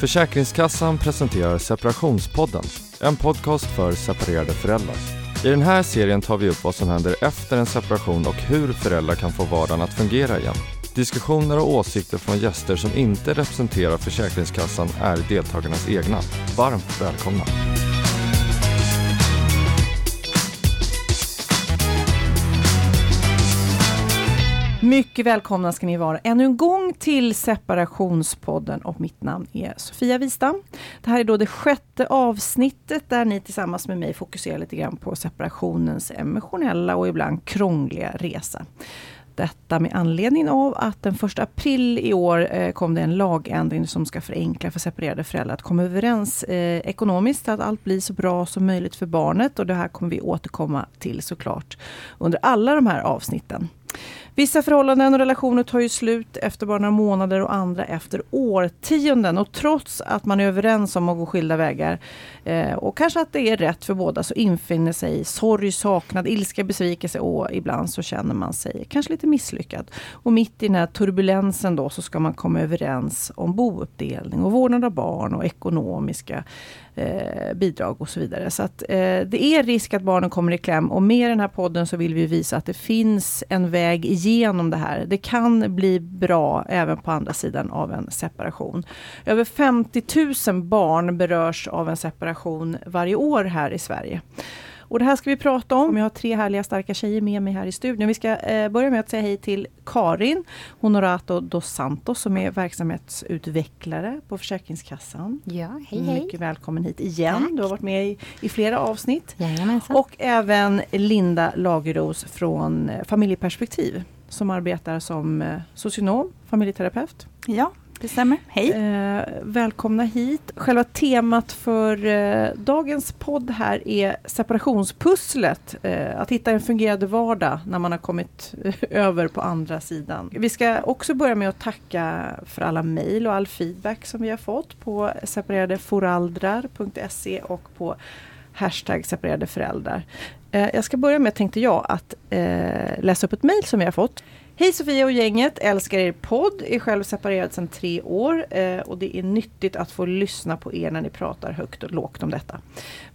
Försäkringskassan presenterar Separationspodden, en podcast för separerade föräldrar. I den här serien tar vi upp vad som händer efter en separation och hur föräldrar kan få vardagen att fungera igen. Diskussioner och åsikter från gäster som inte representerar Försäkringskassan är deltagarnas egna. Varmt välkomna! Mycket välkomna ska ni vara ännu en gång till Separationspodden och mitt namn är Sofia Wistam. Det här är då det sjätte avsnittet där ni tillsammans med mig fokuserar lite grann på separationens emotionella och ibland krångliga resa. Detta med anledning av att den 1 april i år eh, kom det en lagändring som ska förenkla för separerade föräldrar att komma överens eh, ekonomiskt, så att allt blir så bra som möjligt för barnet. Och det här kommer vi återkomma till såklart under alla de här avsnitten. Vissa förhållanden och relationer tar ju slut efter bara några månader och andra efter årtionden. Och trots att man är överens om att gå skilda vägar eh, och kanske att det är rätt för båda så infinner sig sorg, saknad, ilska, besvikelse och ibland så känner man sig kanske lite misslyckad. Och mitt i den här turbulensen då så ska man komma överens om bouppdelning och vårdnad av barn och ekonomiska eh, bidrag och så vidare. Så att, eh, det är risk att barnen kommer i kläm och med den här podden så vill vi visa att det finns en väg igenom det här. Det kan bli bra även på andra sidan av en separation. Över 50 000 barn berörs av en separation varje år här i Sverige. Och det här ska vi prata om. Jag har tre härliga starka tjejer med mig här i studion. Vi ska eh, börja med att säga hej till Karin Honorato dos Santos som är verksamhetsutvecklare på Försäkringskassan. Ja, hej hej. Mycket välkommen hit igen. Tack. Du har varit med i, i flera avsnitt. Jajamensan. Och även Linda Lageros från eh, Familjeperspektiv som arbetar som eh, socionom, familjeterapeut. Ja, det stämmer. Hej! Eh, välkomna hit. Själva temat för eh, dagens podd här är separationspusslet. Eh, att hitta en fungerande vardag när man har kommit eh, över på andra sidan. Vi ska också börja med att tacka för alla mejl och all feedback som vi har fått på separeradeforaldrar.se och på hashtag separerade föräldrar. Eh, jag ska börja med, tänkte jag, att eh, läsa upp ett mejl som vi har fått. Hej Sofia och gänget, älskar er podd, är själv separerad sedan tre år eh, och det är nyttigt att få lyssna på er när ni pratar högt och lågt om detta.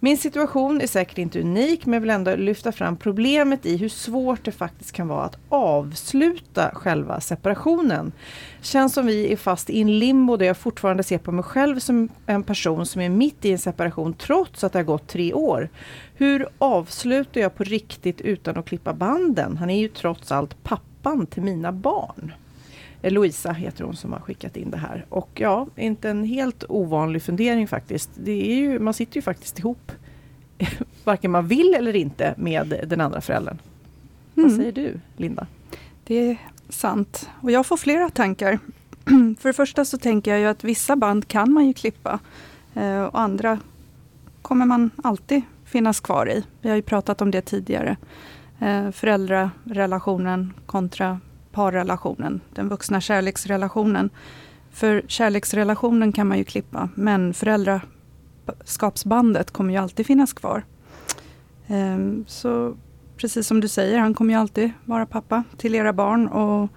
Min situation är säkert inte unik men jag vill ändå lyfta fram problemet i hur svårt det faktiskt kan vara att avsluta själva separationen. Känns som vi är fast i en limbo där jag fortfarande ser på mig själv som en person som är mitt i en separation trots att det har gått tre år. Hur avslutar jag på riktigt utan att klippa banden? Han är ju trots allt pappa pappan till mina barn. Eh, Louisa heter hon som har skickat in det här. Och ja, inte en helt ovanlig fundering faktiskt. Det är ju, man sitter ju faktiskt ihop, varken man vill eller inte, med den andra föräldern. Mm. Vad säger du, Linda? Det är sant. Och jag får flera tankar. För det första så tänker jag ju att vissa band kan man ju klippa. Eh, och andra kommer man alltid finnas kvar i. Vi har ju pratat om det tidigare Eh, föräldrarelationen kontra parrelationen, den vuxna kärleksrelationen. För kärleksrelationen kan man ju klippa, men föräldraskapsbandet kommer ju alltid finnas kvar. Ehm, så precis som du säger, han kommer ju alltid vara pappa till era barn och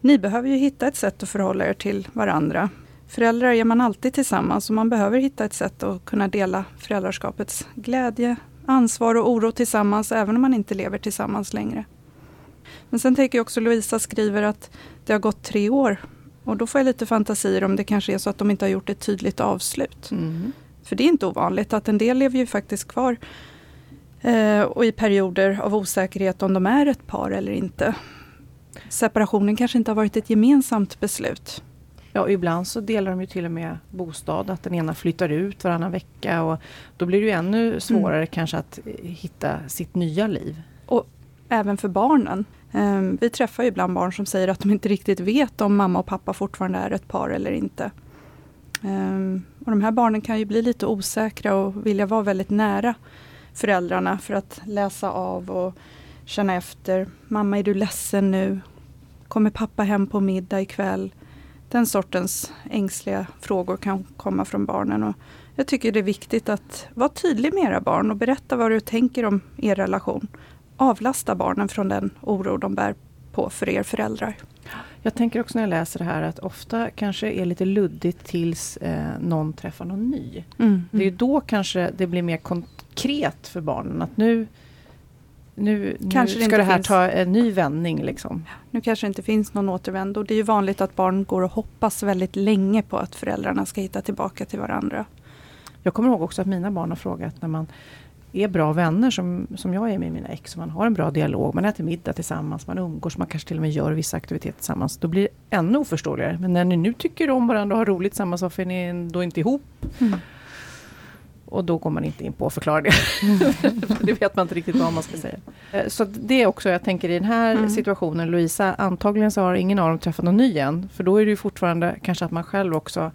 ni behöver ju hitta ett sätt att förhålla er till varandra. Föräldrar är man alltid tillsammans och man behöver hitta ett sätt att kunna dela föräldraskapets glädje, ansvar och oro tillsammans även om man inte lever tillsammans längre. Men sen tänker jag också Louisa skriver att det har gått tre år och då får jag lite fantasier om det kanske är så att de inte har gjort ett tydligt avslut. Mm. För det är inte ovanligt att en del lever ju faktiskt kvar eh, och i perioder av osäkerhet om de är ett par eller inte. Separationen kanske inte har varit ett gemensamt beslut. Ja, ibland så delar de ju till och med bostad, att den ena flyttar ut varannan vecka och då blir det ju ännu svårare mm. kanske att hitta sitt nya liv. Och även för barnen. Ehm, vi träffar ju ibland barn som säger att de inte riktigt vet om mamma och pappa fortfarande är ett par eller inte. Ehm, och de här barnen kan ju bli lite osäkra och vilja vara väldigt nära föräldrarna för att läsa av och känna efter. Mamma, är du ledsen nu? Kommer pappa hem på middag ikväll? Den sortens ängsliga frågor kan komma från barnen. Och jag tycker det är viktigt att vara tydlig med era barn och berätta vad du tänker om er relation. Avlasta barnen från den oro de bär på för er föräldrar. Jag tänker också när jag läser det här att ofta kanske är lite luddigt tills eh, någon träffar någon ny. Mm. Det är då kanske det blir mer konkret för barnen att nu nu, Kanske nu det ska inte det här finns- ta en ny vändning. Liksom. Nu kanske det inte finns någon återvändo. Det är ju vanligt att barn går och hoppas väldigt länge på att föräldrarna ska hitta tillbaka till varandra. Jag kommer ihåg också att mina barn har frågat när man är bra vänner som, som jag är med mina ex och man har en bra dialog, man äter middag tillsammans, man umgås, man kanske till och med gör vissa aktiviteter tillsammans. Då blir det ännu oförståeligare. Men när ni nu tycker om varandra och har roligt tillsammans, varför är ni då inte ihop? Mm. Och då går man inte in på att förklara det. Det vet man inte riktigt vad man ska säga. Eh, Så det är också, jag tänker i den här Mm. situationen, Louisa, antagligen så har ingen av dem träffat någon ny än. För då är det ju fortfarande kanske att man själv också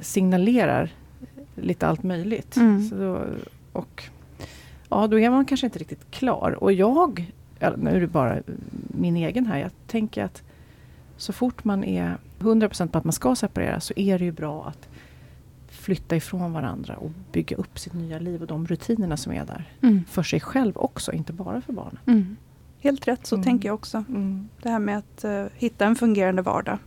signalerar lite allt möjligt. Mm. Då, och ja, då är man kanske inte riktigt klar. Och jag, nu är det bara min egen här, jag tänker att så fort man är 100% på att man ska separera så är det ju bra att flytta ifrån varandra och bygga upp sitt nya liv och de rutinerna som är där. Mm. För sig själv också, inte bara för barnen. Mm. Helt rätt, så Mm. tänker jag också. Det här med att eh, hitta en fungerande vardag.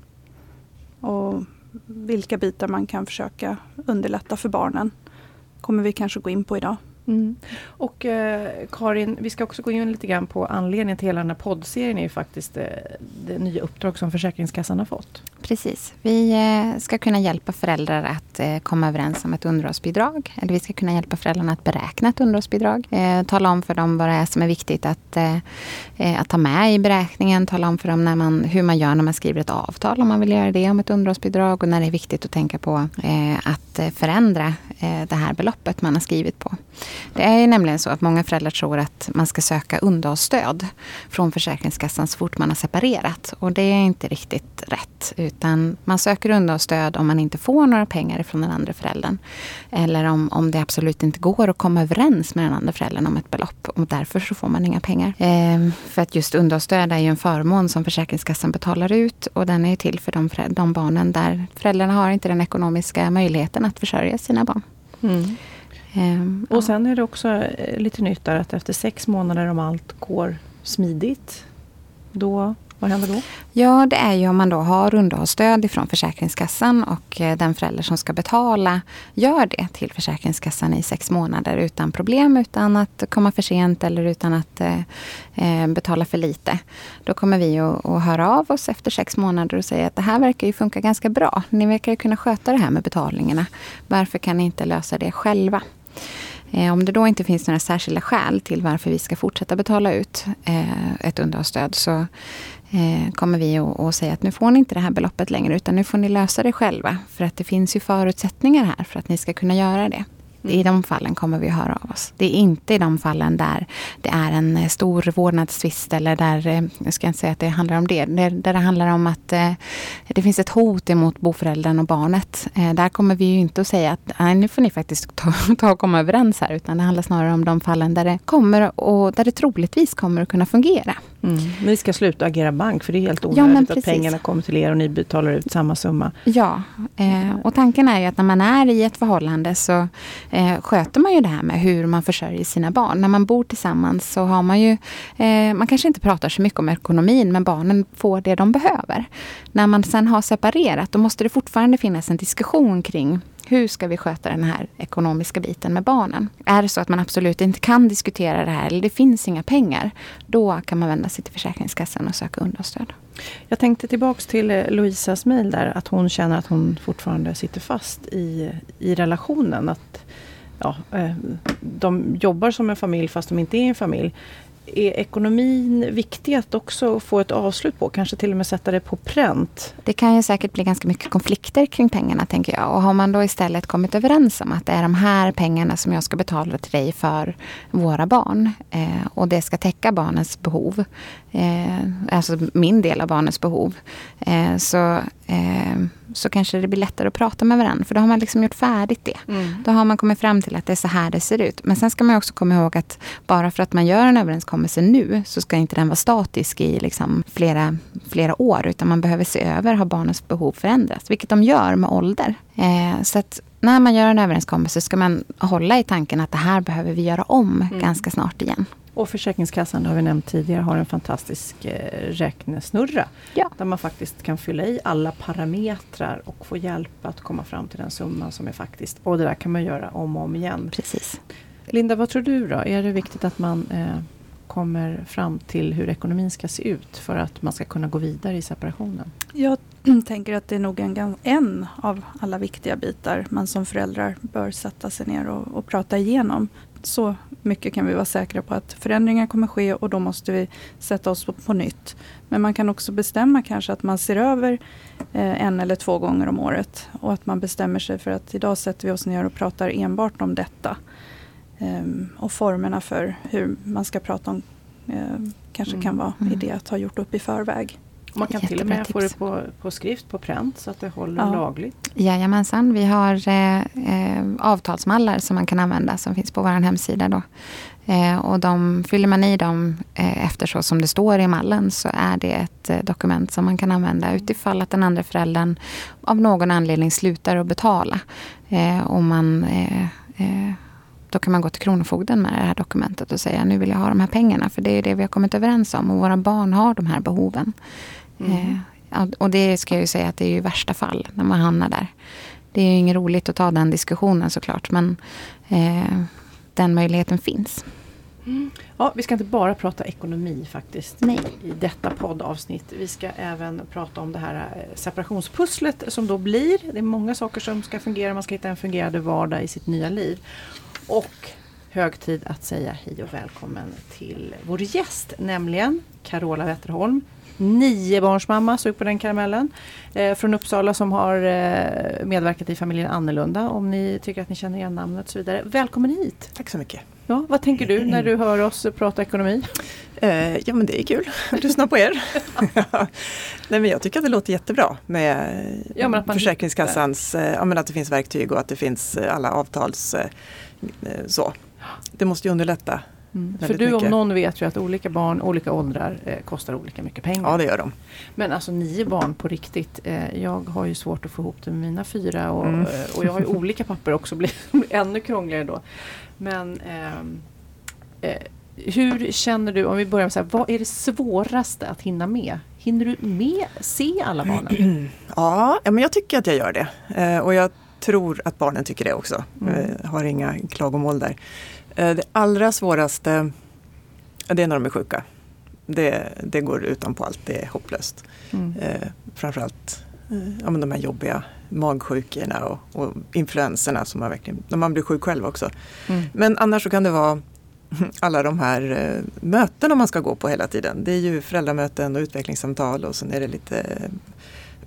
Och vilka bitar man kan försöka underlätta för barnen. Kommer vi kanske gå in på idag. Mm. Och eh, Karin, vi ska också gå in lite grann på anledningen till hela den här poddserien är ju faktiskt eh, det nya uppdrag som Försäkringskassan har fått. Precis. Vi eh, ska kunna hjälpa föräldrar att eh, komma överens om ett underhållsbidrag. Eller vi ska kunna hjälpa föräldrarna att beräkna ett underhållsbidrag. Eh, tala om för dem vad det är som är viktigt att, att ta med i beräkningen. Tala om för dem när man, hur man gör när man skriver ett avtal om man vill göra det om ett underhållsbidrag. Och när det är viktigt att tänka på att förändra det här beloppet man har skrivit på. Det är ju nämligen så att många föräldrar tror att man ska söka underhållsstöd från Försäkringskassan så fort man har separerat. Och det är inte riktigt rätt. Utan man söker underhållsstöd om man inte får några pengar från den andra föräldern. Eller om, om det absolut inte går att komma överens med den andra föräldern om ett belopp. Och därför så får man inga pengar. Ehm, för att just underhållsstöd är ju en förmån som Försäkringskassan betalar ut. Och den är ju till för de, de barnen där föräldrarna har inte den ekonomiska möjligheten att försörja sina barn. Ehm, ja. Och sen är det också eh, lite nytt där att efter sex månader om allt går smidigt, då, vad händer då? Ja, det är ju om man då har underhållsstöd ifrån Försäkringskassan och eh, den förälder som ska betala gör det till Försäkringskassan i sex månader utan problem, utan att komma för sent eller utan att eh, eh, betala för lite. Då kommer vi att, att höra av oss efter sex månader och säga att det här verkar ju funka ganska bra. Ni verkar ju kunna sköta det här med betalningarna. Varför kan ni inte lösa det själva? Eh, om det då inte finns några särskilda skäl till varför vi ska fortsätta betala ut ett underhållsstöd så eh, kommer vi att, säga att nu får ni inte det här beloppet längre utan nu får ni lösa det själva. För att det finns ju förutsättningar här för att ni ska kunna göra det. I de fallen kommer vi att höra av oss. Det är inte i de fallen där det är en eh, stor vårdnadstvist eller där, eh, jag ska inte säga att det handlar om det, där, det handlar om att det finns ett hot emot boföräldern och barnet. Där kommer vi ju inte att säga att nej, nu får ni faktiskt ta, ta och komma överens här, utan det handlar snarare om de fallen där det kommer och där det troligtvis kommer att kunna fungera. Ni ska sluta agera bank för det är helt Ja, onödigt att precis. pengarna kommer till er och ni betalar ut samma summa. Ja, eh, och tanken är ju att när man är i ett förhållande så eh, sköter man ju det här med hur man försörjer sina barn. När man bor tillsammans så har man ju, eh, man kanske inte pratar så mycket om ekonomin men barnen får det de behöver. När man sen har separerat då måste det fortfarande finnas en diskussion kring hur ska vi sköta den här ekonomiska biten med barnen? Är det så att man absolut inte kan diskutera det här eller det finns inga pengar, då kan man vända sig till Försäkringskassan och söka understöd. Jag tänkte tillbaks till eh, Louisas mejl där, att hon känner att hon fortfarande sitter fast i, i relationen. Att ja, eh, de jobbar som en familj fast de inte är en familj. Är ekonomin viktig att också få ett avslut på? Kanske till och med sätta det på pränt? Det kan ju säkert bli ganska mycket konflikter kring pengarna tänker jag. Och har man då istället kommit överens om att det är de här pengarna som jag ska betala till dig för våra barn. Eh, och det ska täcka barnens behov. Eh, alltså min del av barnens behov. Eh, så, eh, så kanske det blir lättare att prata med varandra. För då har man liksom gjort färdigt det. Då har man kommit fram till att det är så här det ser ut. Men sen ska man också komma ihåg att bara för att man gör en överenskommelse nu så ska inte den vara statisk i liksom flera, flera år. Utan man behöver se över, har barnens behov förändrats? Vilket de gör med ålder. Eh, så att när man gör en överenskommelse ska man hålla i tanken att det här behöver vi göra om ganska snart igen. Och Försäkringskassan, det har vi nämnt tidigare, har en fantastisk eh, räknesnurra. Ja. Där man faktiskt kan fylla i alla parametrar och få hjälp att komma fram till den summan som är faktiskt. Och det där kan man göra om och om igen. Precis. Linda, vad tror du då? Är det viktigt att man eh, kommer fram till hur ekonomin ska se ut för att man ska kunna gå vidare i separationen? Jag tänker att det är nog en, en av alla viktiga bitar man som föräldrar bör sätta sig ner och, och prata igenom. Så mycket kan vi vara säkra på att förändringar kommer ske och då måste vi sätta oss på, på nytt. Men man kan också bestämma kanske att man ser över eh, en eller två gånger om året och att man bestämmer sig för att idag sätter vi oss ner och pratar enbart om detta. Ehm, och formerna för hur man ska prata om eh, kanske kan Mm. vara Mm. idé att ha gjort upp i förväg. Man kan till och med Jättebra få det tips. på, på skrift, på pränt, så att det håller Ja. lagligt. Jajamensan, vi har eh, eh, avtalsmallar som man kan använda som finns på vår hemsida. Då. Eh, och de, fyller man i dem eh, efter så som det står i mallen så är det ett eh, dokument som man kan använda utifall att den andra föräldern av någon anledning slutar att betala. Eh, och man, eh, då kan man gå till Kronofogden med det här dokumentet och säga nu vill jag ha de här pengarna för det är det vi har kommit överens om och våra barn har de här behoven. Mm. Eh, och det ska jag ju säga att det är ju i värsta fall när man hamnar där. Det är ju inget roligt att ta den diskussionen såklart men eh, den möjligheten finns. Ja, vi ska inte bara prata ekonomi faktiskt Nej. i detta poddavsnitt. Vi ska även prata om det här eh, separationspusslet som då blir. Det är många saker som ska fungera. Man ska hitta en fungerande vardag i sitt nya liv. Och hög tid att säga hej och välkommen till vår gäst, nämligen Carola Wetterholm. Niobarnsmamma, sug på den karamellen. Eh, från Uppsala som har eh, medverkat i familjen Annorlunda. Om ni tycker att ni känner igen namnet och så vidare. Välkommen hit! Tack så mycket. Ja, vad tänker du när du hör oss prata ekonomi? Eh, ja men det är kul att lyssna på er. Nej men jag tycker att det låter jättebra med Ja, men att Försäkringskassans, eh, ja men att det finns verktyg och att det finns eh, alla avtals eh, så. Det måste ju underlätta. För Väldigt du om mycket. någon vet ju att olika barn, olika åldrar eh, kostar olika mycket pengar. Ja det gör de. Men alltså nio barn på riktigt. Eh, jag har ju svårt att få ihop det med mina fyra och, Mm. eh, och jag har ju olika papper också, blir ännu krångligare då. Men ehm, eh, hur känner du, om vi börjar med så här, vad är det svåraste att hinna med? Hinner du med se alla barnen? Ja, ja, men jag tycker att jag gör det. Eh, och jag tror att barnen tycker det också. Mm. Eh, har inga klagomål där. Eh, det allra svåraste, det är när de är sjuka. Det, det går utanpå allt, det är hopplöst. Mm. Eh, framförallt eh, ja, men de här jobbiga magsjukorna och, och influenserna som man verkligen, när man blir sjuk själv också. Mm. Men annars så kan det vara alla de här mötena man ska gå på hela tiden. Det är ju föräldramöten och utvecklingssamtal och sen är det lite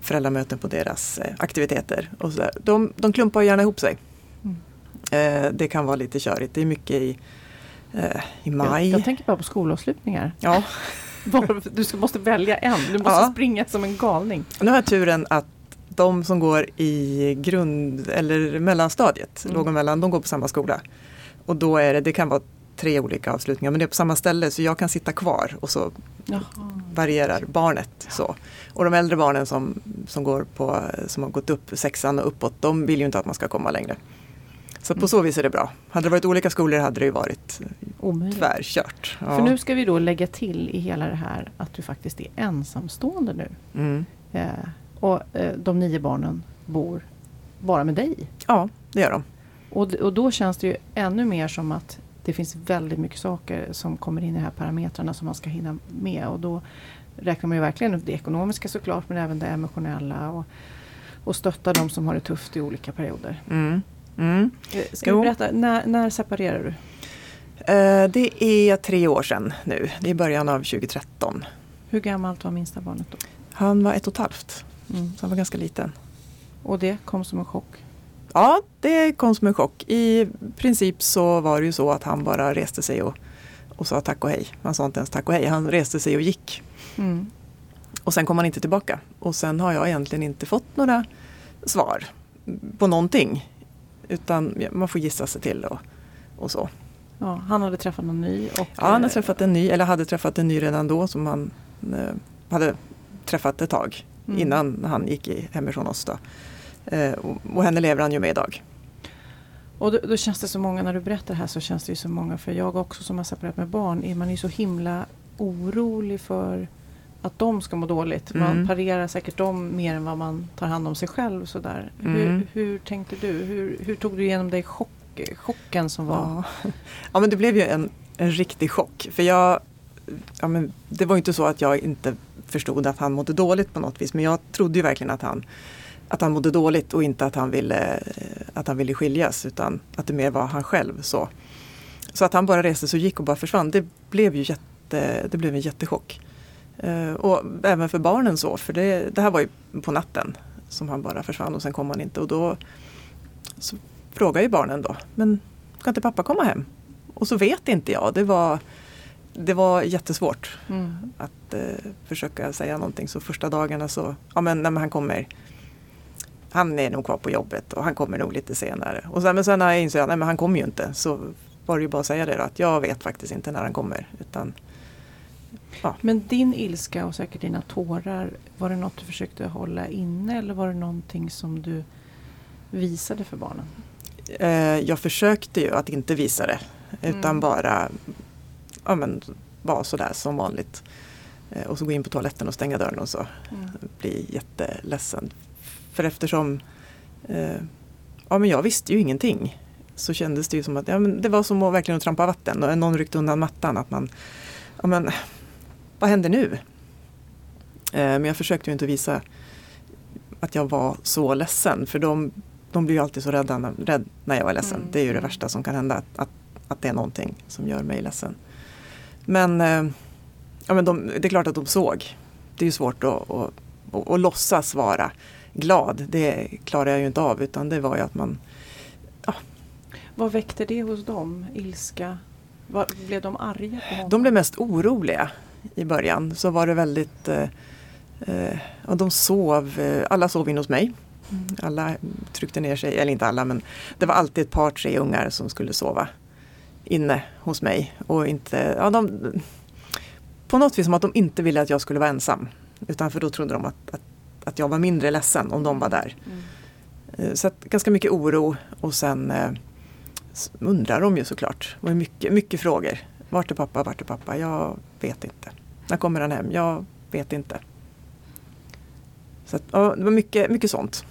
föräldramöten på deras aktiviteter. Och så där. De, de klumpar gärna ihop sig. Mm. Eh, det kan vara lite körigt. Det är mycket i, eh, i maj. Jag, jag tänker bara på skolavslutningar. ja. Du måste välja en, du måste Ja. springa som en galning. Nu har jag turen att de som går i grund eller mellanstadiet, Mm. låg och mellan, de går på samma skola. Och då är det, det kan vara tre olika avslutningar men det är på samma ställe så jag kan sitta kvar och så Jaha. varierar barnet. Så. Och de äldre barnen som, som, går på, som har gått upp sexan och uppåt, de vill ju inte att man ska komma längre. Så på så vis är det bra. Hade det varit olika skolor hade det ju varit Omöjligt. tvärkört. Ja. För nu ska vi då lägga till i hela det här att du faktiskt är ensamstående nu. mm. Eh, och eh, de nio barnen bor bara med dig. Ja, det gör de. Och, och då känns det ju ännu mer som att det finns väldigt mycket saker som kommer in i de här parametrarna som man ska hinna med. Och då räknar man ju verkligen upp det ekonomiska såklart men även det emotionella. Och, och stötta de som har det tufft i olika perioder. Mm. Mm. Ska Jo. du berätta, när, när separerar du? Eh, Det är tre år sedan nu. Det är början av 2013. Hur gammalt var minsta barnet då? Han var ett och ett halvt, Mm. så han var ganska liten. Och det kom som en chock? Ja, det kom som en chock. I princip så var det ju så att han bara reste sig och, och sa tack och hej. Han sa inte ens tack och hej, han reste sig och gick. Mm. Och sen kom han inte tillbaka. Och sen har jag egentligen inte fått några svar på någonting. Utan man får gissa sig till och, och så. Ja, han hade träffat någon ny. Och, Ja, han har eh, träffat en ny, eller hade träffat en ny redan då som han eh, hade träffat ett tag Mm. innan han gick i, hemifrån oss. Då. Eh, och, och henne lever han ju med idag. Och då, då, känns det så många, när du berättar det här så känns det ju så många, för jag också som har separerat med barn, är man ju så himla orolig för att de ska må dåligt. Man mm. parerar säkert dem mer än vad man tar hand om sig själv. Sådär. Mm. Hur, hur tänkte du? Hur, hur tog du igenom dig chock, chocken som var? Ja. ja men det blev ju en, en riktig chock. För jag, ja, men det var inte så att jag inte förstod att han mådde dåligt på något vis. Men jag trodde ju verkligen att han, att han mådde dåligt och inte att han, ville, att han ville skiljas. Utan att det mer var han själv. Så, så att han bara reste sig och gick och bara försvann. Det blev ju jätte, det blev en jättechock. Uh, och även för barnen så, för det, det här var ju på natten som han bara försvann och sen kom han inte. Och då så frågar ju barnen då, men ska inte pappa komma hem? Och så vet inte jag. Det var, det var jättesvårt mm. att uh, försöka säga någonting. Så första dagarna så, ja men, nej, men han kommer han är nog kvar på jobbet och han kommer nog lite senare. Och sen, men sen när jag insåg att han kommer ju inte så var det ju bara att säga det då, att jag vet faktiskt inte när han kommer. Utan Ja. Men din ilska och säkert dina tårar, var det något du försökte hålla inne eller var det någonting som du visade för barnen? Eh, jag försökte ju att inte visa det utan mm. bara ja, men, vara sådär som vanligt. Eh, och så gå in på toaletten och stänga dörren och så mm. bli jätteledsen. För eftersom eh, ja, men jag visste ju ingenting så kändes det ju som att ja, men det var som att verkligen trampa vatten och någon ryckte undan mattan. Att man, ja, men, vad händer nu? Eh, men jag försökte inte visa att jag var så ledsen för de, de blir ju alltid så rädda när, rädd när jag är ledsen. Mm. Det är ju det värsta som kan hända, att, att, att, det är någonting som gör mig ledsen. Men, eh, ja, men de, det är klart att de såg. Det är ju svårt att, att, att, att låtsas vara glad. Det klarar jag ju inte av utan det var ju att man ja. Vad väckte det hos dem? Ilska? Var, blev de arga? På honom? De blev mest oroliga i början så var det väldigt eh, eh, och de sov, eh, alla sov in hos mig. Mm. Alla tryckte ner sig, eller inte alla men det var alltid ett par tre ungar som skulle sova inne hos mig. Och inte, ja, de, på något vis som att de inte ville att jag skulle vara ensam. Utan för då trodde de att, att, att jag var mindre ledsen om de var där. Mm. Eh, så att, ganska mycket oro och sen eh, undrar de ju såklart. Det var mycket, mycket frågor. Vart är pappa, vart är pappa? Jag vet inte. När kommer han hem? Jag vet inte. Så att, ja, det var mycket, mycket sånt.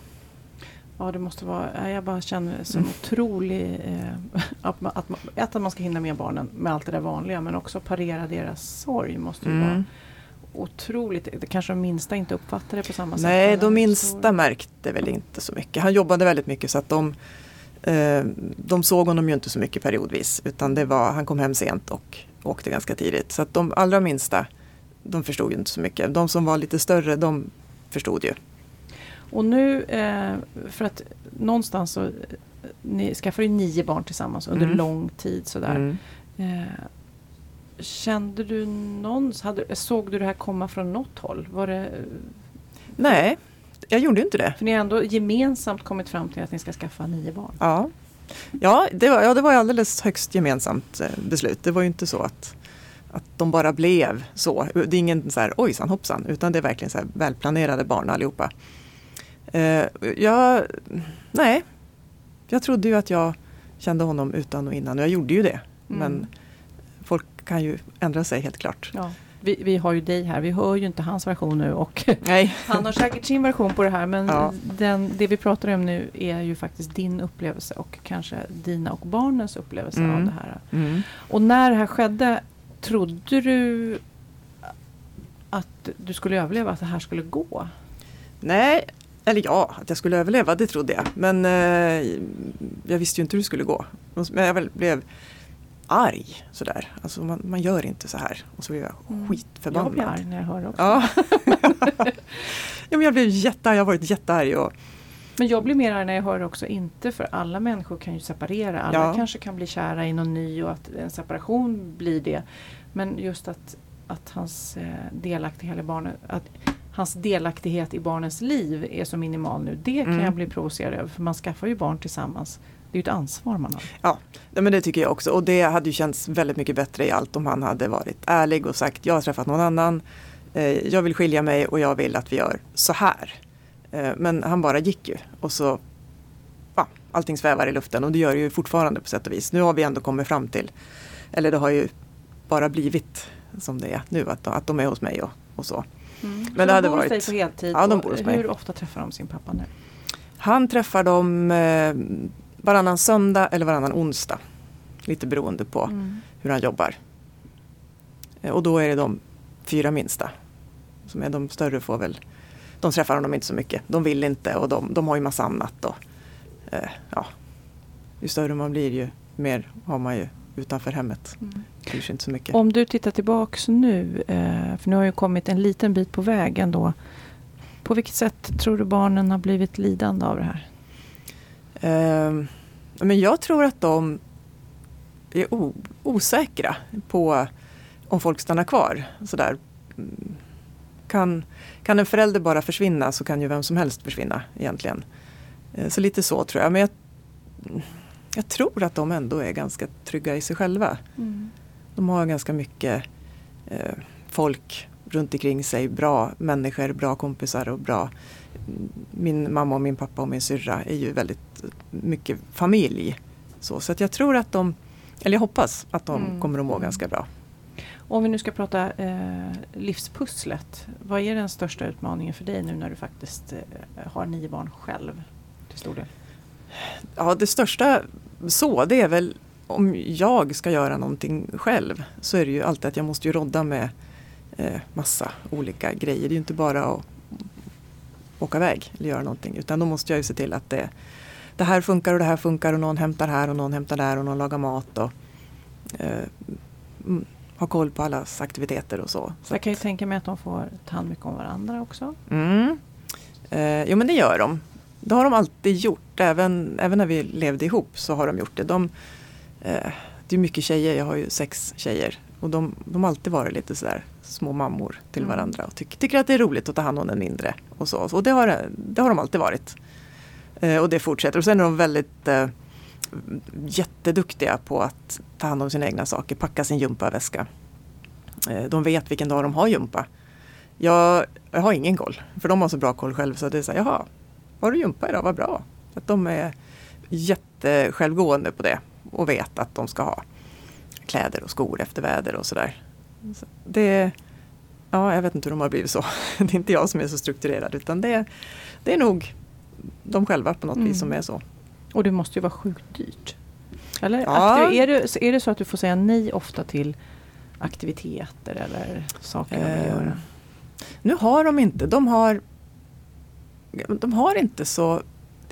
Ja det måste vara, jag bara känner som mm. otrolig, eh, att, man, att, man, att man ska hinna med barnen med allt det där vanliga men också parera deras sorg måste ju mm. vara otroligt, det kanske de minsta inte uppfattar det på samma sätt. Nej, de minsta märkte väl inte så mycket. Han jobbade väldigt mycket så att de eh, de såg honom ju inte så mycket periodvis utan det var, han kom hem sent och åkte ganska tidigt. Så att de allra minsta de förstod ju inte så mycket. De som var lite större de förstod ju. Och nu, eh, för att någonstans så, ni skaffade ju nio barn tillsammans under mm. lång tid sådär. Mm. Eh, kände du någon, hade, såg du det här komma från något håll? Var det, Nej, jag gjorde inte det. För ni har ändå gemensamt kommit fram till att ni ska skaffa nio barn. Ja, ja, det, var, ja det var alldeles högst gemensamt eh, beslut. Det var ju inte så att, att de bara blev så. Det är ingen så här ojsan hoppsan utan det är verkligen så här välplanerade barn allihopa. Uh, jag, nej, jag trodde ju att jag kände honom utan och innan och jag gjorde ju det. Mm. Men folk kan ju ändra sig helt klart. Ja vi, vi, har ju dig här, vi hör ju inte hans version nu och han har säkert sin version på det här men ja. den, det vi pratar om nu är ju faktiskt din upplevelse och kanske dina och barnens upplevelse mm. av det här. Mm. Och när det här skedde, trodde du att du skulle överleva, att det här skulle gå? Nej, eller ja, att jag skulle överleva, det trodde jag. Men eh, jag visste ju inte hur det skulle gå. Men jag blev arg sådär. Alltså man, man gör inte så här. Och så blir jag mm. skitförbannad. Jag blir arg när jag hör det också. Ja. ja men jag blev jättearg, jag har varit jättearg. Och... Men jag blir mer arg när jag hör också, inte för alla människor kan ju separera. Alla ja. kanske kan bli kära i någon ny och att en separation blir det. Men just att, att hans eh, delaktighet i barnet, att hans delaktighet i barnens liv är så minimal nu. Det kan mm. jag bli provocerad över för man skaffar ju barn tillsammans. Det är ju ett ansvar man har. Ja, men det tycker jag också. Och det hade ju känts väldigt mycket bättre i allt om han hade varit ärlig och sagt jag har träffat någon annan. Eh, jag vill skilja mig och jag vill att vi gör så här. Eh, men han bara gick ju och så ja, allting svävar i luften och det gör det ju fortfarande på sätt och vis. Nu har vi ändå kommit fram till, eller det har ju bara blivit som det är nu, att, att de är hos mig och, och så. Mm. Men det hade varit... dig på heltid? Ja, de bor hos mig. Hur ofta träffar de sin pappa nu? Han träffar dem eh, varannan söndag eller varannan onsdag. Lite beroende på Mm. hur han jobbar. Eh, och då är det de fyra minsta. Som är de större får väl, de träffar honom inte så mycket. De vill inte och de, de har ju massa annat. Och, eh, ja, ju större man blir ju mer har man ju utanför hemmet. Mm. Bryr sig inte så mycket. Om du tittar tillbaks nu, eh, för nu har ju kommit en liten bit på väg ändå. På vilket sätt tror du barnen har blivit lidande av det här? Eh, men jag tror att de är osäkra på om folk stannar kvar. Sådär. Mm. Kan, kan en förälder bara försvinna så kan ju vem som helst försvinna egentligen. Eh, så lite så tror jag. Men jag, jag tror att de ändå är ganska trygga i sig själva. De har ganska mycket eh, folk runt omkring sig, bra människor, bra kompisar och bra min mamma och min pappa och min syrra är ju väldigt mycket familj. Så, så att jag tror att de, eller jag hoppas att de Mm. kommer att må Mm. ganska bra. Om vi nu ska prata eh, livspusslet. Vad är den största utmaningen för dig nu när du faktiskt eh, har nio barn själv? Till stor del. Ja, det största så, det är väl om jag ska göra någonting själv så är det ju alltid att jag måste ju rodda med eh, massa olika grejer. Det är ju inte bara att åka iväg eller göra någonting utan då måste jag ju se till att det, det här funkar och det här funkar och någon hämtar här och någon hämtar där och någon lagar mat och eh, mm, ha koll på allas aktiviteter och så. Så jag kan ju tänka mig att de får ta hand mycket om varandra också. Mm. Eh, jo men det gör de. Det har de alltid gjort. Även, även när vi levde ihop så har de gjort det. De, eh, det är mycket tjejer, jag har ju sex tjejer. Och de, de har alltid varit lite sådär små mammor till Mm. varandra. Och tyck, tycker att det är roligt att ta hand om den mindre. Och, så. och det, har, det har de alltid varit. Eh, och det fortsätter. Och sen är de väldigt eh, jätteduktiga på att ta hand om sina egna saker. Packa sin gympaväska. Eh, de vet vilken dag de har gympa. Jag, jag har ingen koll, för de har så bra koll själv så det är så här, jaha, har du gympa idag, vad bra. Att de är jättesjälvgående på det och vet att de ska ha kläder och skor efter väder och sådär. Så det, ja, jag vet inte hur de har blivit så. Det är inte jag som är så strukturerad utan det, det är nog de själva på något Mm. vis som är så. Och det måste ju vara sjukt dyrt. Eller? Ja. Är, det, så- är det så att du får säga nej ofta till aktiviteter eller saker de vill Eh, göra? Nu har de inte, de har De har inte så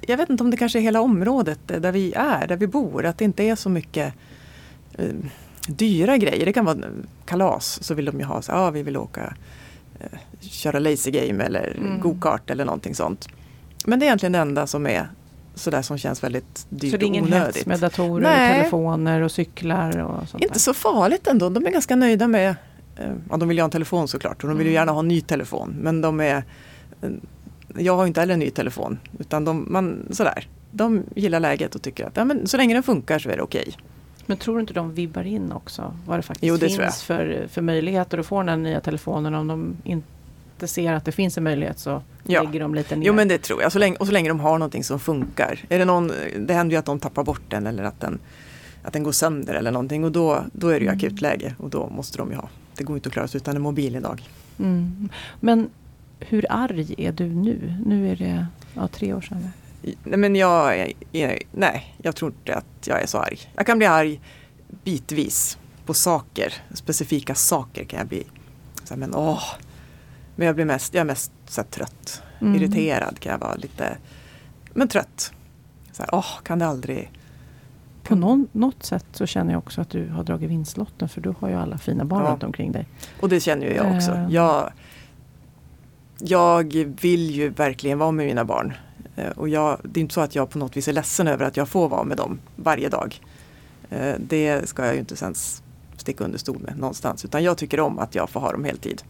Jag vet inte om det kanske är hela området där vi är, där vi bor, att det inte är så mycket eh, dyra grejer. Det kan vara kalas, så vill de ju ha så ja vi vill åka eh, köra lazy game eller Mm. go-kart eller någonting sånt. Men det är egentligen det enda som är sådär som känns väldigt dyrt Så det är ingen och hets onödigt. med datorer Nej. och telefoner och cyklar och sånt Inte där? så farligt ändå. De är ganska nöjda med, eh, ja de vill ju ha en telefon såklart och de vill ju Mm. gärna ha en ny telefon. Men de är, eh, jag har inte heller en ny telefon. Utan de, man, sådär, de gillar läget och tycker att ja, men så länge den funkar så är det okej. Men tror du inte de vibbar in också vad det faktiskt Jo, det finns för, för möjligheter att få den här nya telefonen om de inte ser att det finns en möjlighet så Ja. lägger de lite ner. Jo men det tror jag. Så länge, och så länge de har någonting som funkar. Är det, någon, det händer ju att de tappar bort den eller att den, att den går sönder eller någonting. Och då, då är det ju Mm. akutläge och då måste de ju ha. Det går inte att klara sig utan en mobil idag. mm. Men hur arg är du nu? Nu är det ja, tre år sedan. Nej, men jag, är, nej, jag tror inte att jag är så arg. Jag kan bli arg bitvis på saker, specifika saker kan jag bli. Så här, men åh. Men jag blir mest, jag är mest så här, trött, Mm. irriterad kan jag vara lite. Men trött. Så här, åh, kan det aldrig. På någon, något sätt så känner jag också att du har dragit vinstlotten för du har ju alla fina barn Ja. runt omkring dig. Och det känner ju jag också. Eh. Jag, jag vill ju verkligen vara med mina barn. Eh, Och jag, det är inte så att jag på något vis är ledsen över att jag får vara med dem varje dag. Eh, Det ska jag ju inte sen sticka under stol med någonstans. Utan jag tycker om att jag får ha dem heltid.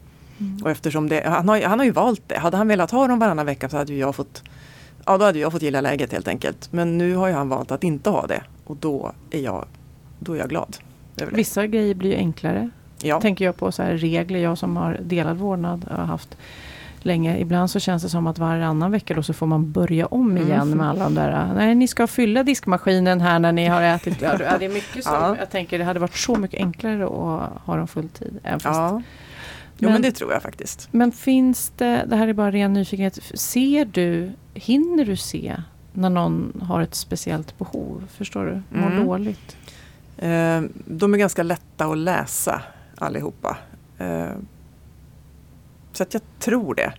Mm. Och eftersom det, han, har, han har ju valt det. Hade han velat ha dem varannan vecka så hade jag fått Ja då hade jag fått gilla läget helt enkelt. Men nu har ju han valt att inte ha det. Och då är jag, då är jag glad. Vissa grejer blir ju enklare. Ja. Tänker jag på så här regler, jag som har delad vårdnad har haft länge. Ibland så känns det som att varannan vecka då så får man börja om Mm. igen med alla de där, nej ni ska fylla diskmaskinen här när ni har ätit. Ja, det är mycket som, Ja. jag tänker det hade varit så mycket enklare att ha dem fulltid. Även fast Ja. Jo Men- men det tror jag faktiskt. Men finns det, det här är bara ren nyfikenhet, ser du, hinner du se när någon har ett speciellt behov? Förstår du? Mår Mm. dåligt? Eh, de är ganska lätta att läsa allihopa. Eh, så att jag tror det.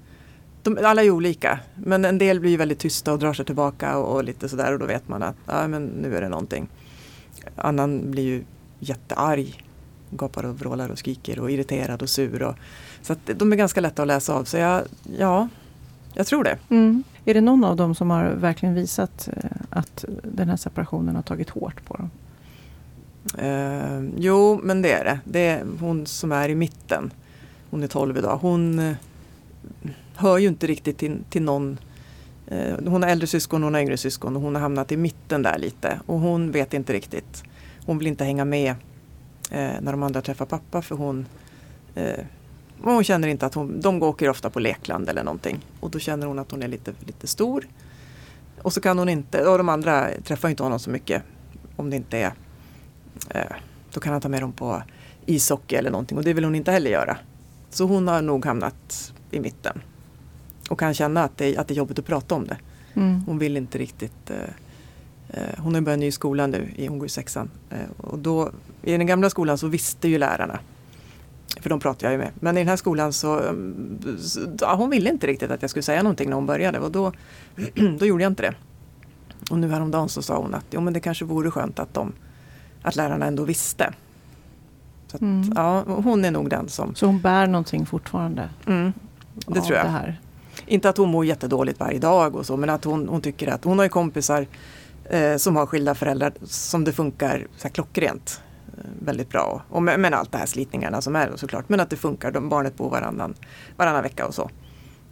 De, alla är olika, men en del blir väldigt tysta och drar sig tillbaka och, och lite sådär och då vet man att ja, men nu är det någonting. Annan blir ju jättearg, gapar och vrålar och skriker och irriterad och sur. Och, så att de är ganska lätta att läsa av. Så jag, ja, jag tror det. Är det någon av dem som har verkligen visat eh, att den här separationen har tagit hårt på dem? Eh, jo, men det är det. Det är hon som är i mitten. Hon är 12 idag. Hon eh, hör ju inte riktigt till, till någon. Eh, hon har äldre syskon, hon har yngre syskon och hon har hamnat i mitten där lite. Och hon vet inte riktigt. Hon vill inte hänga med när de andra träffar pappa för hon eh, hon känner inte att hon, de åker ofta på lekland eller någonting. Och då känner hon att hon är lite, lite stor. Och så kan hon inte, och de andra träffar inte honom så mycket. Om det inte är Eh, då kan han ta med dem på ishockey eller någonting och det vill hon inte heller göra. Så hon har nog hamnat i mitten. Och kan känna att det, att det är jobbigt att prata om det. Mm. Hon vill inte riktigt eh, eh, Hon har börjat ny skola nu, i- hon går i sexan. Eh, och då, I den gamla skolan så visste ju lärarna. För de pratar jag ju med. Men i den här skolan så, mm, ja, hon ville inte riktigt att jag skulle säga någonting när hon började och då, då gjorde jag inte det. Och nu häromdagen så sa hon att jo, men det kanske vore skönt att, de, att lärarna ändå visste. Att, Mm. ja, hon är nog den som... Så hon bär någonting fortfarande? Mm, det tror jag. Det här. Inte att hon mår jättedåligt varje dag och så men att hon, hon tycker att hon har ju kompisar eh, som har skilda föräldrar som det funkar så här klockrent. Eh, väldigt bra. Och med, med allt det här slitningarna som är såklart. Men att det funkar. De, barnet bor varannan, varannan vecka och så.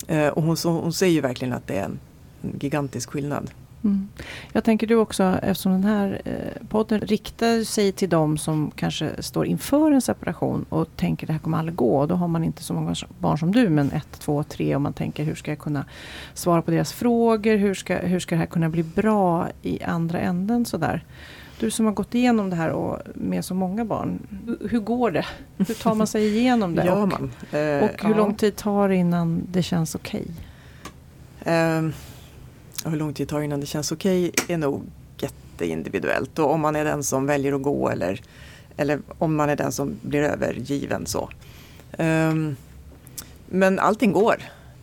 Eh, och hon, så, hon säger ju verkligen att det är en, en gigantisk skillnad. Mm. Jag tänker du också, eftersom den här eh, podden riktar sig till de som kanske står inför en separation och tänker det här kommer aldrig gå. Då har man inte så många barn som du, men ett, två, tre och man tänker hur ska jag kunna svara på deras frågor? Hur ska, hur ska det här kunna bli bra i andra änden? Sådär. Du som har gått igenom det här och med så många barn, hur- går det? Hur tar man sig igenom det? Gör och, man. Eh, och hur lång tid tar det innan det känns okej? Ehm, och hur lång tid det tar innan det känns okej är nog jätteindividuellt. Och om man är den som väljer att gå eller, eller om man är den som blir övergiven så. Ehm, men allting går.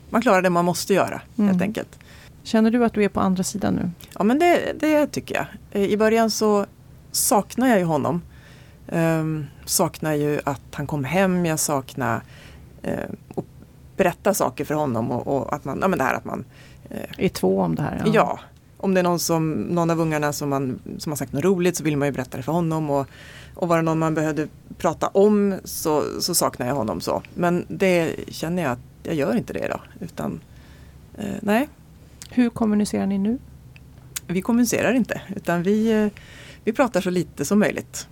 Man klarar det man måste göra Mm. helt enkelt. Känner du att du är på andra sidan nu? Ja men det, det tycker jag. I början så saknar jag ju honom. Um, saknar ju att han kom hem, jag saknar uh, att berätta saker för honom och, och att man, ja men det här att man I två om det här? Ja. om det är någon, som, någon av ungarna som, man, som har sagt något roligt så vill man ju berätta det för honom. Och, och var det någon man behövde prata om så, så saknar jag honom så. Men det känner jag att jag gör inte det idag. Utan eh, nej, Hur kommunicerar ni nu? vi kommunicerar inte. Utan vi, eh, vi pratar så lite som möjligt.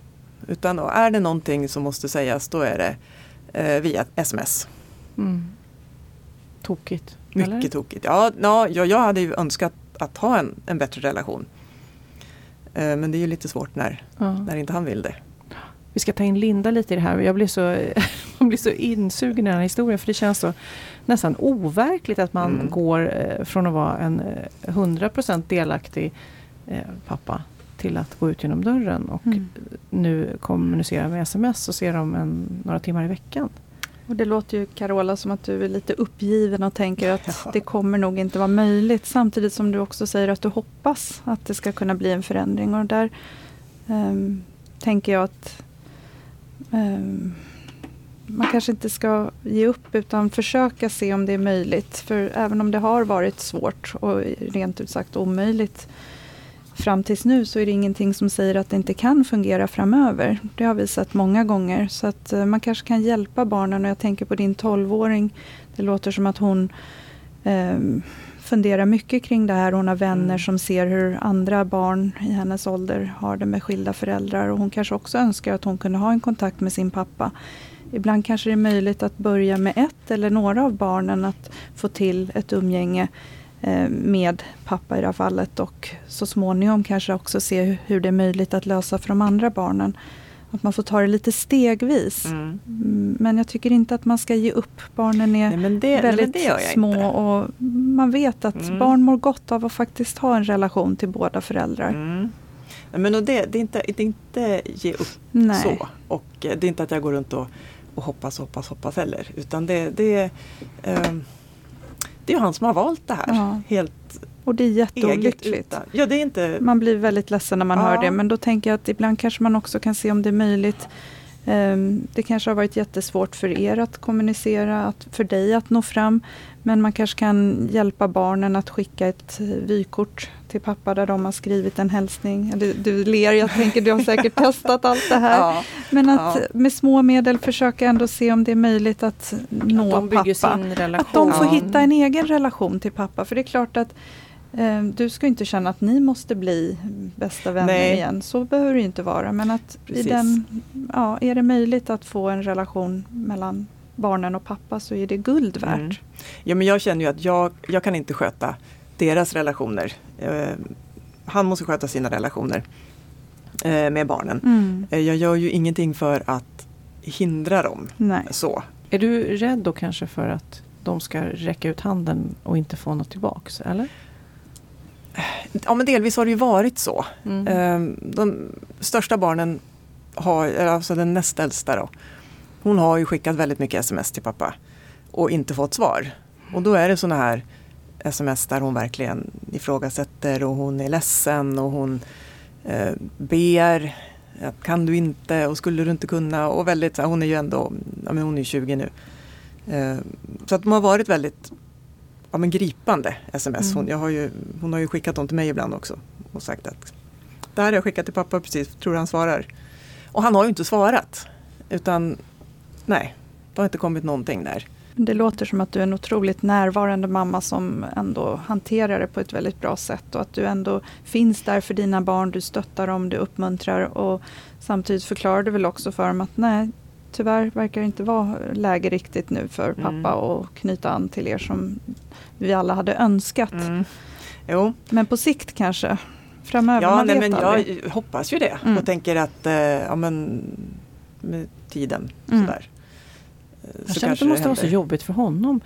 Utan är det någonting som måste sägas då är det eh, via sms. Mm. Tokigt? Mycket eller? tokigt. Ja, ja, jag, hade ju önskat att ha en, en bättre relation. Eh, men det är ju lite svårt när, Ja. när inte han vill det. Vi ska ta in Linda lite i det här. Jag blir så, jag blir så insugen i den här historien för det känns så nästan overkligt att man Mm. går eh, från att vara en eh, 100% delaktig eh, pappa till att gå ut genom dörren och Mm. nu kommunicera med sms och se dem en, några timmar i veckan. Och det låter ju Carola som att du är lite uppgiven och tänker att Ja. det kommer nog inte vara möjligt. Samtidigt som du också säger att du hoppas att det ska kunna bli en förändring. Och där ehm, tänker jag att ehm, man kanske inte ska ge upp utan försöka se om det är möjligt. För även om det har varit svårt och rent ut sagt omöjligt fram tills nu så är det ingenting som säger att det inte kan fungera framöver. Det har vi sett många gånger. Så att eh, man kanske kan hjälpa barnen och jag tänker på din 12-åring. Det låter som att hon ehm, funderar mycket kring det här. Hon har vänner Mm. som ser hur andra barn i hennes ålder har det med skilda föräldrar och hon kanske också önskar att hon kunde ha en kontakt med sin pappa ibland kanske det är möjligt att börja med ett eller några av barnen att få till ett umgänge eh, med pappa i det här fallet och så småningom kanske också se hur det är möjligt att lösa för de andra barnen. Att man får ta det lite stegvis. Mm. Mm, Men jag tycker inte att man ska ge upp. Barnen är Nej, det, nej, väldigt jag små inte. och man vet att Mm. barn mår gott av att faktiskt ha en relation till båda föräldrar. Mm. Nej, Men det, det, är inte, det är inte ge upp Nej. så. Och eh, det är inte att jag går runt och, och hoppas, hoppas, hoppas heller. Utan det, det, eh, det är ju han som har valt det här. Ja. Helt Och det är jätteolyckligt. Ja, det är inte... Man blir väldigt ledsen när man Ja. hör det men då tänker jag att ibland kanske man också kan se om det är möjligt Ehm, Det kanske har varit jättesvårt för er att kommunicera, att, för dig att nå fram. Men man kanske kan hjälpa barnen att skicka ett vykort till pappa där de har skrivit en hälsning. Du, du ler, jag tänker du har säkert testat allt det här. Ja, Men att Ja. med små medel försöka ändå se om det är möjligt att nå bygger pappa. sin relation. Att de får hitta en egen relation till pappa. För det är klart att eh, du ska inte känna att ni måste bli bästa vänner Nej. igen. Så behöver det inte vara. Men att i den, ja, är det möjligt att få en relation mellan barnen och pappa så är det guld värt. Mm. Ja, men jag känner ju att jag, jag kan inte sköta deras relationer. Eh, han måste sköta sina relationer eh, med barnen. Mm. Eh, jag gör ju ingenting för att hindra dem Nej. så. Är du rädd då kanske för att de ska räcka ut handen och inte få något tillbaks? Eller? Ja men delvis har det ju varit så. Mm. Eh, De största barnen har, eller alltså den näst äldsta då. Hon har ju skickat väldigt mycket sms till pappa och inte fått svar. Och då är det såna här sms där hon verkligen ifrågasätter och hon är ledsen och hon eh, ber. Att, kan du inte och skulle du inte kunna? Och väldigt, hon är ju ändå, ja, men hon är 20 nu. Eh, så att de har varit väldigt ja, men gripande sms. Hon, Mm. jag har ju, hon har ju skickat dem till mig ibland också och sagt att det här har jag skickat till pappa precis, tror han svarar? Och han har ju inte svarat. Utan nej, det har inte kommit någonting där. Det låter som att du är en otroligt närvarande mamma som ändå hanterar det på ett väldigt bra sätt och att du ändå finns där för dina barn, du stöttar dem, du uppmuntrar och samtidigt förklarar du väl också för dem att nej, tyvärr verkar det inte vara läge riktigt nu för pappa Mm. att knyta an till er som vi alla hade önskat. Mm. Jo, Men på sikt kanske, framöver, ja, man nej, vet men aldrig. jag hoppas ju det Mm. och tänker att eh, ja, men, med tiden Mm. sådär. Jag så känner att det måste vara så jobbigt för honom.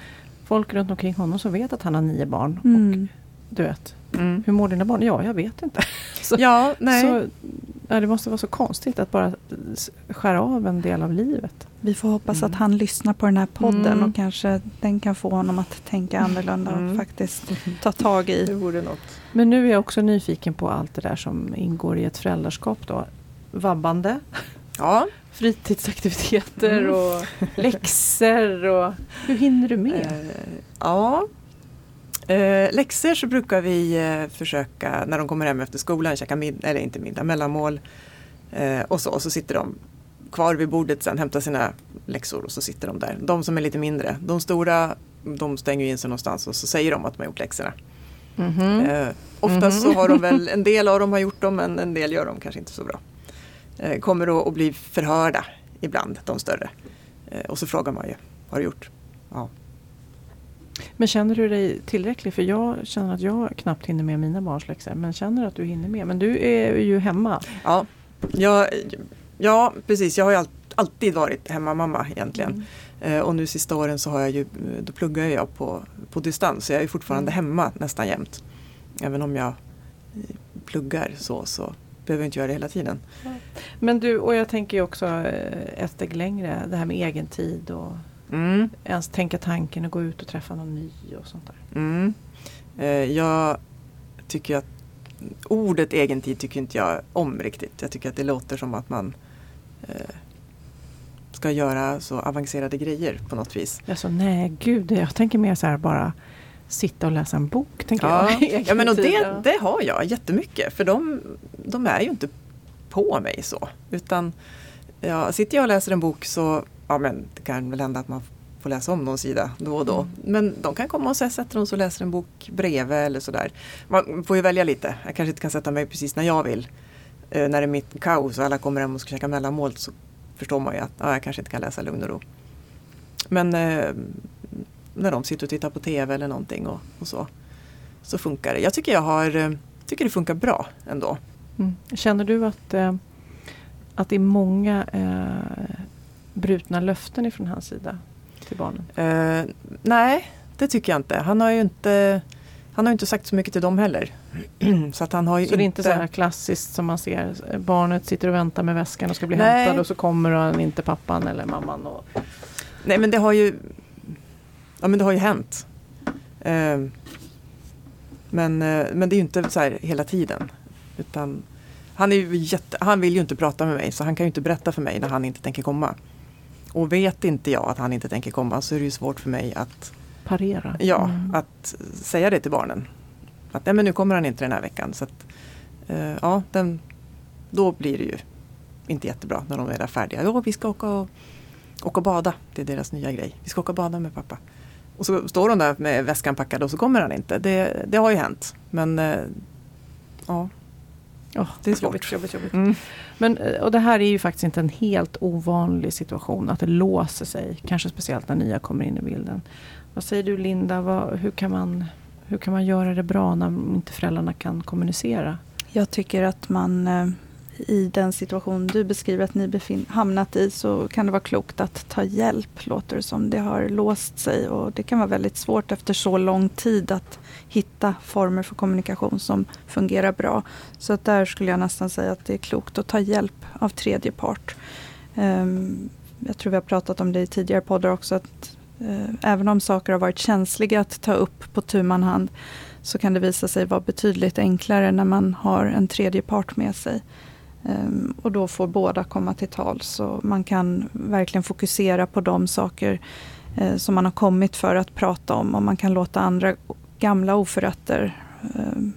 Folk runt omkring honom som vet att han har nio barn. Mm. Och du vet, Mm. hur mår dina barn? Ja, jag vet inte. Så, Ja, nej. så, ja, det måste vara så konstigt att bara skära av en del av livet. Vi får hoppas Mm. att han lyssnar på den här podden Mm. och kanske den kan få honom att tänka annorlunda Mm. och faktiskt ta tag i det vore något. Men nu är jag också nyfiken på allt det där som ingår i ett föräldraskap då. Vabbande, Ja, fritidsaktiviteter Mm. och läxor och hur hinner du med? Eh, ja. Eh, läxor så brukar vi eh, försöka när de kommer hem efter skolan käka middag, eller inte middag, mellanmål. Eh, och, så, och så sitter de kvar vid bordet sen, hämtar sina läxor och så sitter de där. De som är lite mindre, de stora de stänger in sig någonstans och så säger de att de har gjort läxorna. Mhm. Eh, oftast Mhm. så har de väl, en del av dem har gjort dem men en del gör de kanske inte så bra. Eh, kommer då att bli förhörda ibland, de större. Eh, och så frågar man ju, har du gjort? Ja. Men känner du dig tillräcklig? För jag känner att jag knappt hinner med mina barns läxor. Men känner att du hinner med? Men du är ju hemma. Ja, ja, ja precis. Jag har ju all, alltid varit hemmamamma egentligen. Mm. Eh, och nu sista åren så har jag ju, då pluggar jag på, på distans. Så jag är fortfarande Mm. hemma nästan jämt. Även om jag pluggar så, så behöver inte göra det hela tiden. Men du, och jag tänker ju också eh, ett steg längre. Det här med egen tid och Mm, ens tänka tanken och gå ut och träffa någon ny och sånt där. mm. Eh, jag tycker att ordet egen tid tycker inte jag om riktigt. Jag tycker att det låter som att man eh, ska göra så avancerade grejer på något vis. Sa nej gud, jag tänker mer så här bara sitta och läsa en bok. Tänker Ja, jag. Ja men och det, det har jag jättemycket för de, de är ju inte på mig så. Utan ja, sitter jag och läser en bok så ja, men det kan väl hända att man får läsa om någon sida då och då. Mm. Men de kan komma och så sätter de sig och läser en bok bredvid eller sådär. Man får ju välja lite. Jag kanske inte kan sätta mig precis när jag vill. Eh, när det är mitt kaos och alla kommer hem och ska käka mellanmål så förstår man ju att ja, jag kanske inte kan läsa lugn och ro. Men eh, när de sitter och tittar på TV eller någonting och, och så, så funkar det. Jag tycker jag har, eh, tycker det funkar bra ändå. Mm. Känner du att, eh, att det är många eh, brutna löften ifrån hans sida till barnen? Eh, nej, det tycker jag inte. Han har ju inte, han har inte sagt så mycket till dem heller. så att han har ju så det är inte så här klassiskt som man ser, barnet sitter och väntar med väskan och ska bli Nej. hämtad och så kommer han inte pappan eller mamman. Och... Nej men det har ju, ja, men det har ju hänt. Eh, men, eh, men det är ju inte så här hela tiden. Utan han, är jätte, han vill ju inte prata med mig så han kan ju inte berätta för mig när han inte tänker komma. Och vet inte jag att han inte tänker komma så är det ju svårt för mig att, Parera. ja, Mm. att säga det till barnen. Att nej, men nu kommer han inte den här veckan. Så att, eh, ja, den, då blir det ju inte jättebra när de är där färdiga. Ja, vi ska åka och, åka och bada. Det är deras nya grej. Vi ska åka och bada med pappa. Och så står de där med väskan packad och så kommer han inte. Det, det har ju hänt. Men eh, ja, Åh, det är svårt. Jobbigt, jobbigt, jobbigt. Mm. Men, eh, och det här är ju faktiskt inte en helt ovanlig situation, att det låser sig. Kanske speciellt när nya kommer in i bilden. Vad säger du Linda, vad, hur, kan man, hur kan man göra det bra när inte föräldrarna kan kommunicera? Jag tycker att man eh, i den situation du beskriver att ni befin- hamnat i så kan det vara klokt att ta hjälp, låter det som. Det har låst sig och det kan vara väldigt svårt efter så lång tid att hitta former för kommunikation som fungerar bra. Så att där skulle jag nästan säga att det är klokt att ta hjälp av tredje part. Ehm, jag tror vi har pratat om det i tidigare poddar också att eh, även om saker har varit känsliga att ta upp på tu man hand så kan det visa sig vara betydligt enklare när man har en tredje part med sig. Ehm, och då får båda komma till tal så man kan verkligen fokusera på de saker eh, som man har kommit för att prata om och man kan låta andra gamla oförrätter ehm,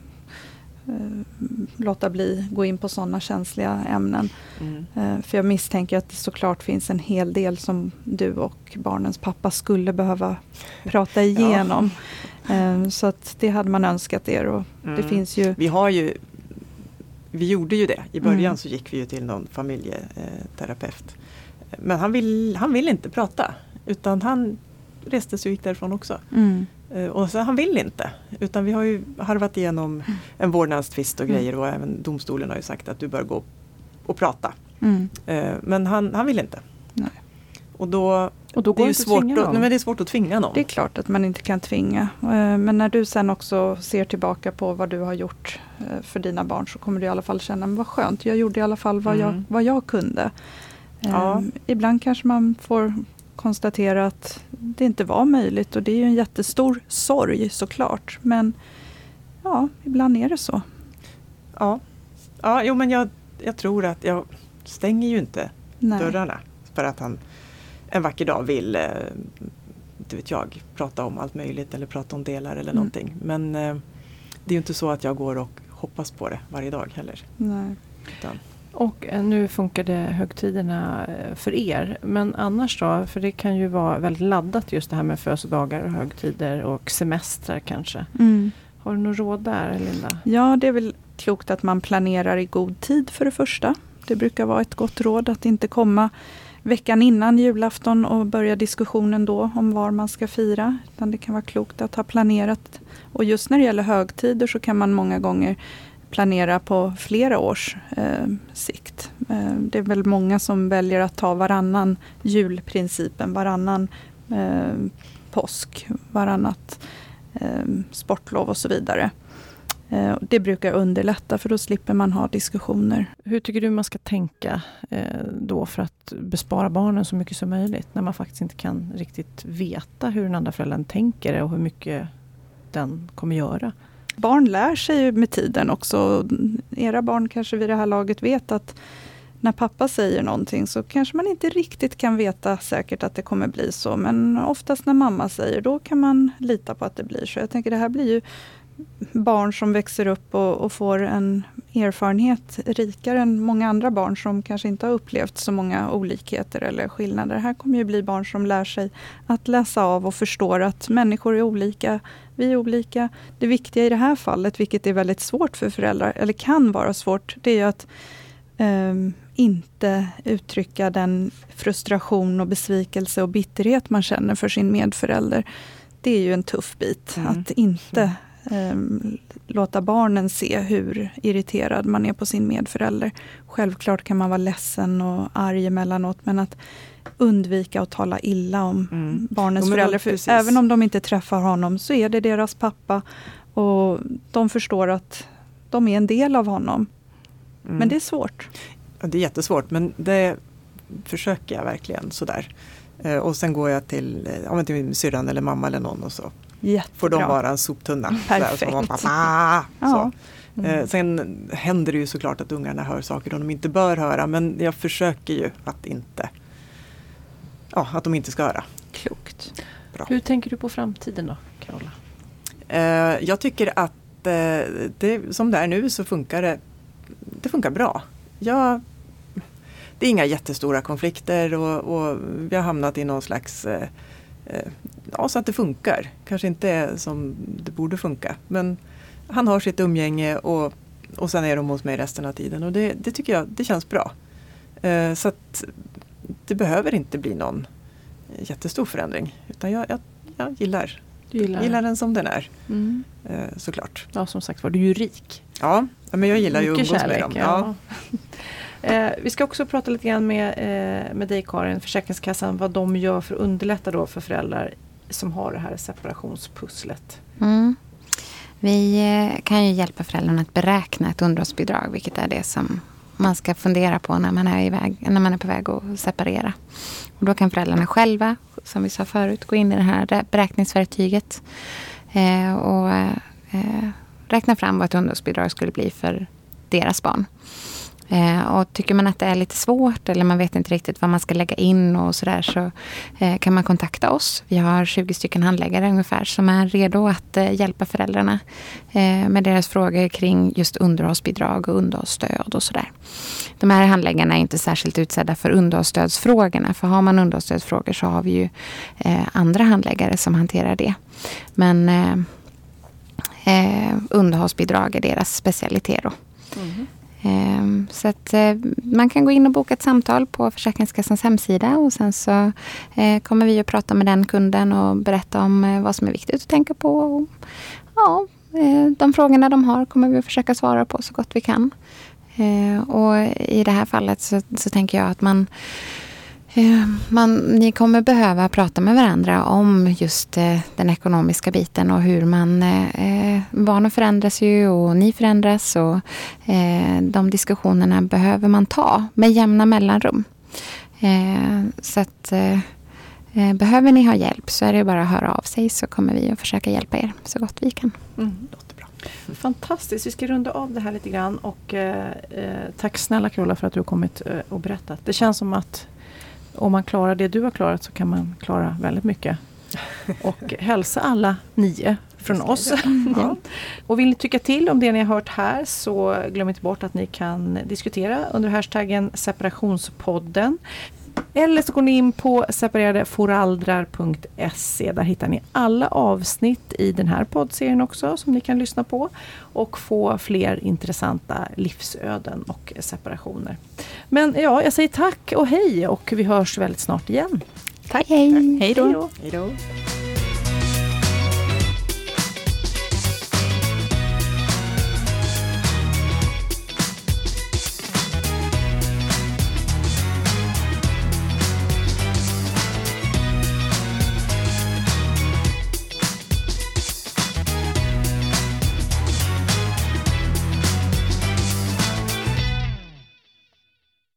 eh, låta bli gå in på sådana känsliga ämnen. Mm. För jag misstänker att det såklart finns en hel del som du och barnens pappa skulle behöva prata igenom. Eh, Så att det hade man önskat er och det Mm. finns ju Vi har ju Vi gjorde ju det. I början Mm. så gick vi ju till någon familjeterapeut. Men han vill, han vill inte prata. Utan han reste sig och gick därifrån också. mm, Eh, Och så han vill inte. Utan vi har ju harvat igenom en vårdnadstvist och Mm. grejer och även domstolen har ju sagt att du bör gå och prata. mm, Eh, Men han, han vill inte. Nej. Och då, Och då det går är det att svårt att, nej, men det är svårt att tvinga någon. det är klart att man inte kan tvinga. Eh, Men när du sen också ser tillbaka på vad du har gjort eh, för dina barn så kommer du i alla fall känna, men vad skönt, jag gjorde i alla fall vad, jag, Mm. vad jag kunde. Ja. Eh, Ibland kanske man får konstatera att det inte var möjligt och det är ju en jättestor sorg såklart. Men ja, ibland är det så. Ja, ja jo, men jag, jag tror att jag stänger ju inte Nej. dörrarna. För att han en vacker dag vill, eh, inte vet jag, prata om allt möjligt eller prata om delar eller Mm. någonting. Men eh, det är ju inte så att jag går och hoppas på det varje dag heller. Nej. Utan, Och eh, nu funkar det högtiderna eh, för er. Men annars då? För det kan ju vara väldigt laddat just det här med födelsedagar och högtider och semestrar kanske. Mm. Har du något råd där Linda? Ja, det är väl klokt att man planerar i god tid för det första. Det brukar vara ett gott råd att inte komma veckan innan julafton och börja diskussionen då om var man ska fira. Utan det kan vara klokt att ha planerat. Och just när det gäller högtider så kan man många gånger planera på flera års eh, sikt. Eh, det är väl många som väljer att ta varannan julprincipen, varannan eh, påsk, varannat eh, sportlov och så vidare. Eh, Det brukar underlätta för då slipper man ha diskussioner. Hur tycker du man ska tänka eh, då för att bespara barnen så mycket som möjligt? När man faktiskt inte kan riktigt veta hur den andra föräldern tänker och hur mycket den kommer göra. Barn lär sig ju med tiden också. Era barn kanske vid det här laget vet att när pappa säger någonting så kanske man inte riktigt kan veta säkert att det kommer bli så. Men oftast när mamma säger, då kan man lita på att det blir så. Jag tänker det här blir ju barn som växer upp och, och får en erfarenhet rikare än många andra barn som kanske inte har upplevt så många olikheter eller skillnader. Här kommer ju bli barn som lär sig att läsa av och förstår att människor är olika, vi är olika. Det viktiga i det här fallet, vilket är väldigt svårt för föräldrar, eller kan vara svårt, det är att eh, inte uttrycka den frustration och besvikelse och bitterhet man känner för sin medförälder. Det är ju en tuff bit. Mm. Att inte eh, låta barnen se hur irriterad man är på sin medförälder. Självklart kan man vara ledsen och arg emellanåt men att undvika att tala illa om Mm. barnens förälder. För även om de inte träffar honom så är det deras pappa och de förstår att de är en del av honom. Mm. Men det är svårt. Ja, det är jättesvårt men det försöker jag verkligen sådär. Eh, och sen går jag till, eh, ja, till min syrran eller mamma eller någon och så Jättebra. får de vara en soptunna. Perfekt. Som man bara, Ja. så. Mm. Eh, sen händer det ju såklart att ungarna hör saker de inte bör höra men jag försöker ju att inte Ja, att de inte ska höra. Klokt. Bra. Hur tänker du på framtiden då, Carola? Eh, jag tycker att eh, det, som det är nu så funkar det, det funkar bra. Jag, det är inga jättestora konflikter och, och vi har hamnat i någon slags eh, eh, Ja, så att det funkar. Kanske inte är som det borde funka. Men han har sitt umgänge och, och sen är de hos mig resten av tiden. Och det, det tycker jag det känns bra. Eh, så att det behöver inte bli någon jättestor förändring. Utan jag, jag, jag gillar, gillar, gillar den som den är. Mm. Eh, såklart. Ja, som sagt var, du är ju rik. Ja, men jag gillar ju att umgås kärlek. med dem. Ja. Ja. eh, vi ska också prata lite grann med, eh, med dig Karin, Försäkringskassan, vad de gör för att underlätta då för föräldrar som har det här separationspusslet. Mm. Vi eh, kan ju hjälpa föräldrarna att beräkna ett underhållsbidrag, vilket är det som man ska fundera på när man är, iväg, när man är på väg att separera. Och då kan föräldrarna själva, som vi sa förut, gå in i det här beräkningsverktyget eh, och eh, räkna fram vad ett underhållsbidrag skulle bli för deras barn. Eh, och tycker man att det är lite svårt eller man vet inte riktigt vad man ska lägga in och sådär så eh, kan man kontakta oss. Vi har 20 stycken handläggare ungefär som är redo att eh, hjälpa föräldrarna eh, med deras frågor kring just underhållsbidrag och underhållsstöd och sådär. De här handläggarna är inte särskilt utsedda för underhållsstödsfrågorna för har man underhållsstödsfrågor så har vi ju eh, andra handläggare som hanterar det. Men eh, eh, underhållsbidrag är deras specialitet då. Mm. Ehm, så att eh, man kan gå in och boka ett samtal på Försäkringskassans hemsida och sen så eh, kommer vi att prata med den kunden och berätta om eh, vad som är viktigt att tänka på. Och, Ja, eh, de frågorna de har kommer vi att försöka svara på så gott vi kan. Eh, Och i det här fallet så, så tänker jag att man Eh, man, ni kommer behöva prata med varandra om just eh, den ekonomiska biten och hur man... Eh, eh, barnen förändras ju och ni förändras och eh, de diskussionerna behöver man ta med jämna mellanrum. Eh, så att eh, behöver ni ha hjälp så är det bara att höra av sig så kommer vi att försöka hjälpa er så gott vi kan. Mm. Låter bra. Fantastiskt, vi ska runda av det här lite grann och eh, tack snälla Carola för att du har kommit och berättat. Det känns som att om man klarar det du har klarat så kan man klara väldigt mycket. Och hälsa alla nio från oss. Ja. Och vill ni tycka till om det ni har hört här så glöm inte bort att ni kan diskutera under hashtaggen separationspodden. Eller så går ni in på separadeforaldrar.se. Där hittar ni alla avsnitt i den här poddserien också som ni kan lyssna på och få fler intressanta livsöden och separationer. Men ja, jag säger tack och hej och vi hörs väldigt snart igen. Tack. Hej. Hej då. Hej då.